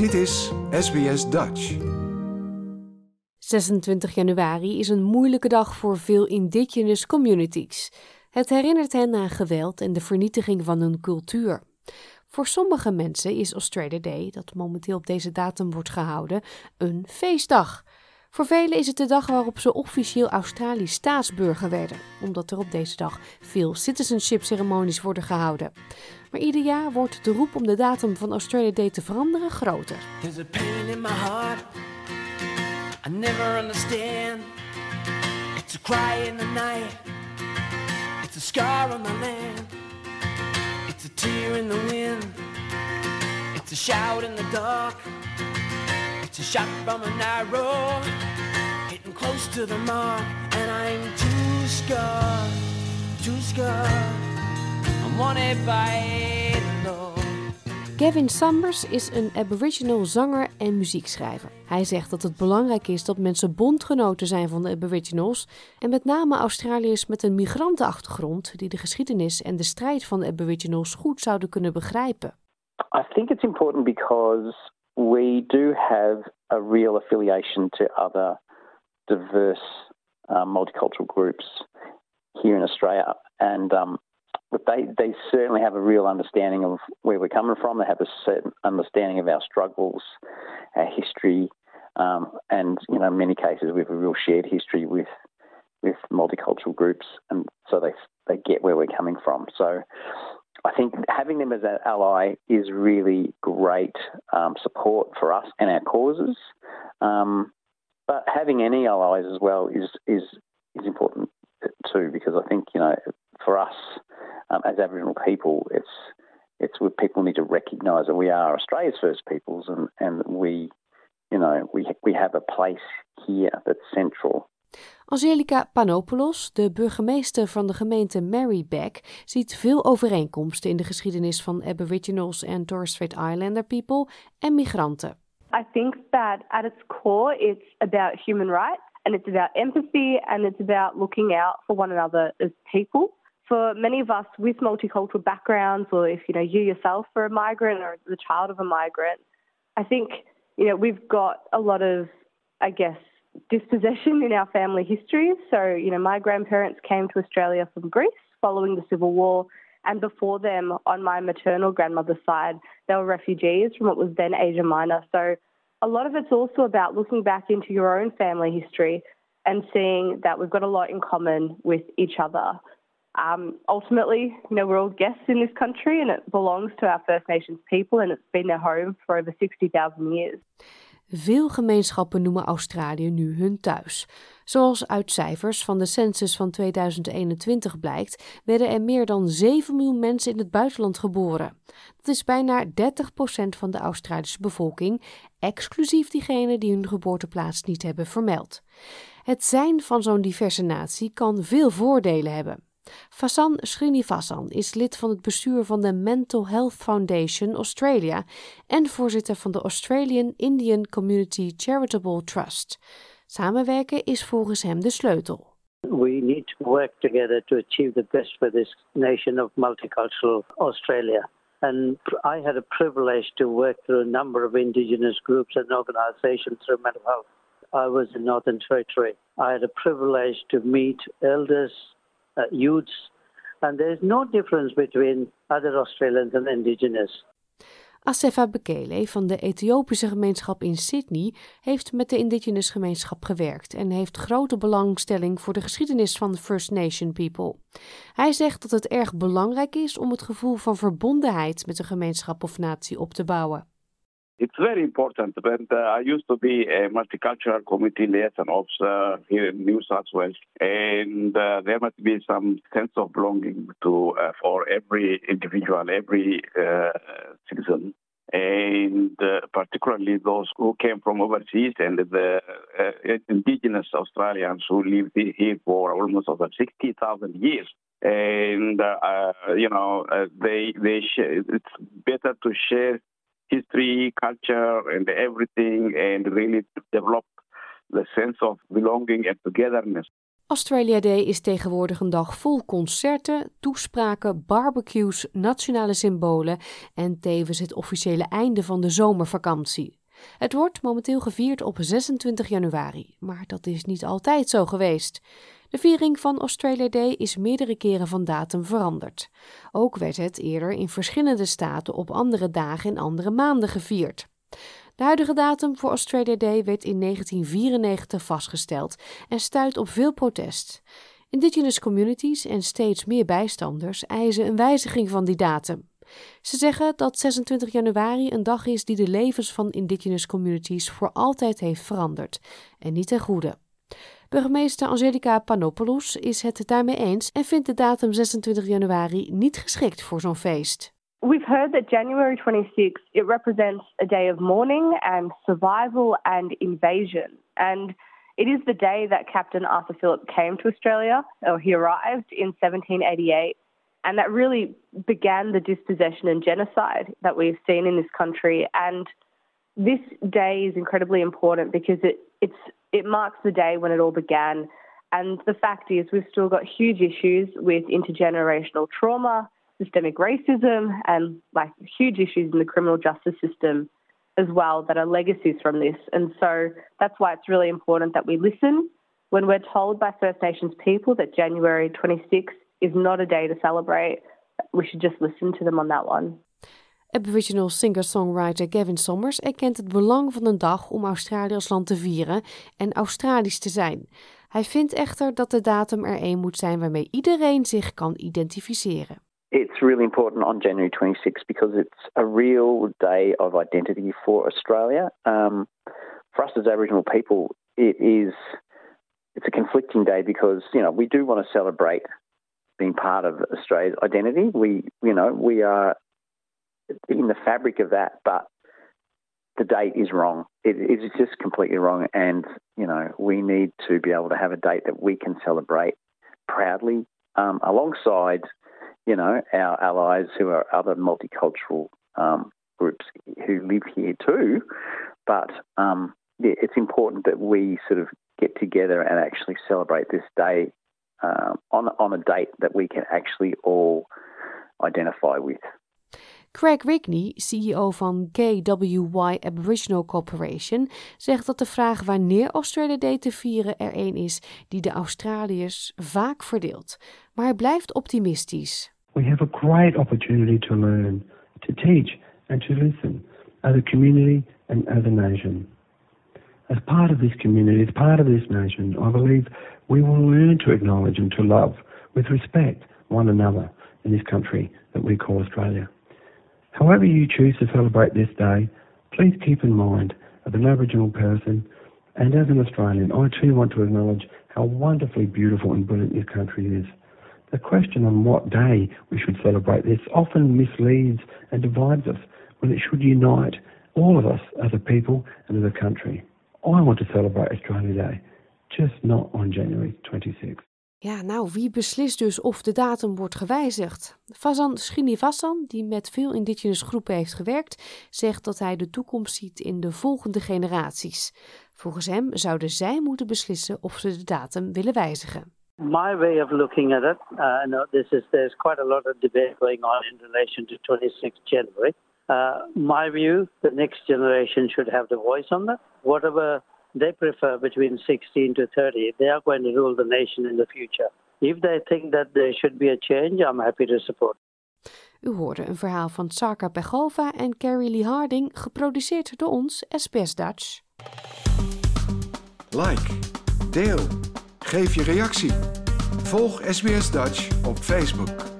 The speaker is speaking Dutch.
Dit is SBS Dutch. 26 januari is een moeilijke dag voor veel indigenous communities. Het herinnert hen aan geweld en de vernietiging van hun cultuur. Voor sommige mensen is Australia Day, dat momenteel op deze datum wordt gehouden, een feestdag. Voor velen is het de dag waarop ze officieel Australisch staatsburger werden, omdat er op deze dag veel citizenship ceremonies worden gehouden. Maar ieder jaar wordt de roep om de datum van Australia Day te veranderen groter. There's a pain in my heart I never understand. It's a cry in the night. It's a scar on the land. It's a tear in the wind. It's a shout in the dark. It's a shot from an arrow. Hitting close to the mark. And I'm too scarred. Too scarred. Wanted by the Lord. Gavin Summers is een Aboriginal zanger en muziekschrijver. Hij zegt dat het belangrijk is dat mensen bondgenoten zijn van de Aboriginals en met name Australiërs met een migrantenachtergrond die de geschiedenis en de strijd van de Aboriginals goed zouden kunnen begrijpen. I think it's important because we do have a real affiliation to other diverse uh, multicultural groups here in Australia, and um, but they they certainly have a real understanding of where we're coming from. They have a certain understanding of our struggles, our history, um, and you know, in many cases we have a real shared history with with multicultural groups, and so they they get where we're coming from. So. I think having them as an ally is really great um, support for us and our causes. Um, but having any allies as well is is is important too, because I think you know for us um, as Aboriginal people, it's it's what people need to recognise that we are Australia's first peoples, and and we, you know, we we have a place here that's central. Angelica Panopoulos, de burgemeester van de gemeente Marybeck, ziet veel overeenkomsten in de geschiedenis van Aboriginals en Torres Strait Islander people en migranten. I think that at its core, it's about human rights and it's about empathy and it's about looking out for one another as people. For many of us with multicultural backgrounds, or if you know you yourself are a migrant or the child of a migrant, I think you know we've got a lot of, I guess, dispossession in our family history. So you know, my grandparents came to Australia from Greece following the Civil War. And before them, on my maternal grandmother's side, they were refugees from what was then Asia Minor. So a lot of it's also about looking back into your own family history and seeing that we've got a lot in common with each other. Um, ultimately, you know, we're all guests in this country and it belongs to our First Nations people and it's been their home for over 60,000 years. Veel gemeenschappen noemen Australië nu hun thuis. Zoals uit cijfers van de census van 2021 blijkt, werden er meer dan 7 miljoen mensen in het buitenland geboren. Dat is bijna 30% van de Australische bevolking, exclusief diegenen die hun geboorteplaats niet hebben vermeld. Het zijn van zo'n diverse natie kan veel voordelen hebben. Fasan Srinivasan is lid van het bestuur van de Mental Health Foundation Australia en voorzitter van de Australian Indian Community Charitable Trust. Samenwerken is volgens hem de sleutel. We need to work together to achieve the best for this nation of multicultural Australia. And I had a privilege to work through a number of Indigenous groups and organizations through mental health. I was in Northern Territory. I had a privilege to meet elders, youths, and there's no difference between other Australians and Indigenous. Asefa Bekele van de Ethiopische gemeenschap in Sydney heeft met de Indigenous gemeenschap gewerkt en heeft grote belangstelling voor de geschiedenis van de First Nation people. Hij zegt dat het erg belangrijk is om het gevoel van verbondenheid met een gemeenschap of natie op te bouwen. It's very important. But uh, I used to be a multicultural committee liaison officer here in New South Wales, and uh, there must be some sense of belonging to uh, for every individual, every uh, citizen, and uh, particularly those who came from overseas and the uh, indigenous Australians who lived here for almost over sixty thousand years. And you know, they they sh- it's better to share history, culture, and everything, and really develop the sense of belonging and togetherness. Australia Day is tegenwoordig een dag vol concerten, toespraken, barbecues, nationale symbolen en tevens het officiële einde van de zomervakantie. Het wordt momenteel gevierd op 26 januari, maar dat is niet altijd zo geweest. De viering van Australia Day is meerdere keren van datum veranderd. Ook werd het eerder in verschillende staten op andere dagen en andere maanden gevierd. De huidige datum voor Australia Day werd in 1994 vastgesteld en stuit op veel protest. Indigenous communities en steeds meer bijstanders eisen een wijziging van die datum. Ze zeggen dat 26 januari een dag is die de levens van indigenous communities voor altijd heeft veranderd en niet ten goede. Burgemeester Angelica Panopoulos is het daarmee eens en vindt de datum 26 januari niet geschikt voor zo'n feest. We've heard that January 26th it represents a day of mourning and survival and invasion. And it is the day that Captain Arthur Phillip came to Australia, or he arrived in 1788, and that really began the dispossession and genocide that we've seen in this country. And this day is incredibly important because it it's it marks the day when it all began. And the fact is, we've still got huge issues with intergenerational trauma systemic racism and like huge issues in the criminal justice system as well that are legacies from this. And so that's why it's really important that we listen when we're told by First Nations people that January 26th is not a day to celebrate. We should just listen to them on that one. Aboriginal singer-songwriter Gavin Sommers erkent het belang van een dag om Australië als land te vieren en Australisch te zijn. Hij vindt echter dat de datum er een moet zijn waarmee iedereen zich kan identificeren. It's really important on January 26th because it's a real day of identity for Australia. Um, for us as Aboriginal people, it is it's a conflicting day because you know we do want to celebrate being part of Australia's identity. We you know we are in the fabric of that, but the date is wrong. It is just completely wrong, and you know we need to be able to have a date that we can celebrate proudly um, alongside you know, our allies who are other multicultural um, groups who live here too. But um, yeah, it's important that we sort of get together and actually celebrate this day um, on on a date that we can actually all identify with. Craig Rigney, CEO van KWY Aboriginal Corporation, zegt dat de vraag wanneer Australia Day te vieren er een is die de Australiërs vaak verdeelt. Maar hij blijft optimistisch. We have a great opportunity to learn, to teach, and to listen as a community and as a nation. As part of this community, as part of this nation, I believe we will learn to acknowledge and to love with respect one another in this country that we call Australia. However you choose to celebrate this day, please keep in mind, as an Aboriginal person and as an Australian, I too want to acknowledge how wonderfully beautiful and brilliant this country is. The question on what day we should celebrate this often misleads and divides us when it should unite all of us as a people and as a country. I want to celebrate Australia Day, just not on January 26th. Ja, nou, wie beslist dus of de datum wordt gewijzigd? Fazan Srinivassan, die met veel indigenous groepen heeft gewerkt, zegt dat hij de toekomst ziet in de volgende generaties. Volgens hem zouden zij moeten beslissen of ze de datum willen wijzigen. My way of looking at it, uh, no, this is there's quite a lot of debate going on in relation to 26th January. Uh, my view, the next generation should have the voice on that. Whatever they prefer between 16 to 30, they are going to rule the nation in the future. If they think that there should be a change, I'm happy to support. U hoorde een verhaal van Sarka Pegova en Carrie Lee Harding, geproduceerd door ons, SBS Dutch. Like, deel, geef je reactie. Volg SBS Dutch op Facebook.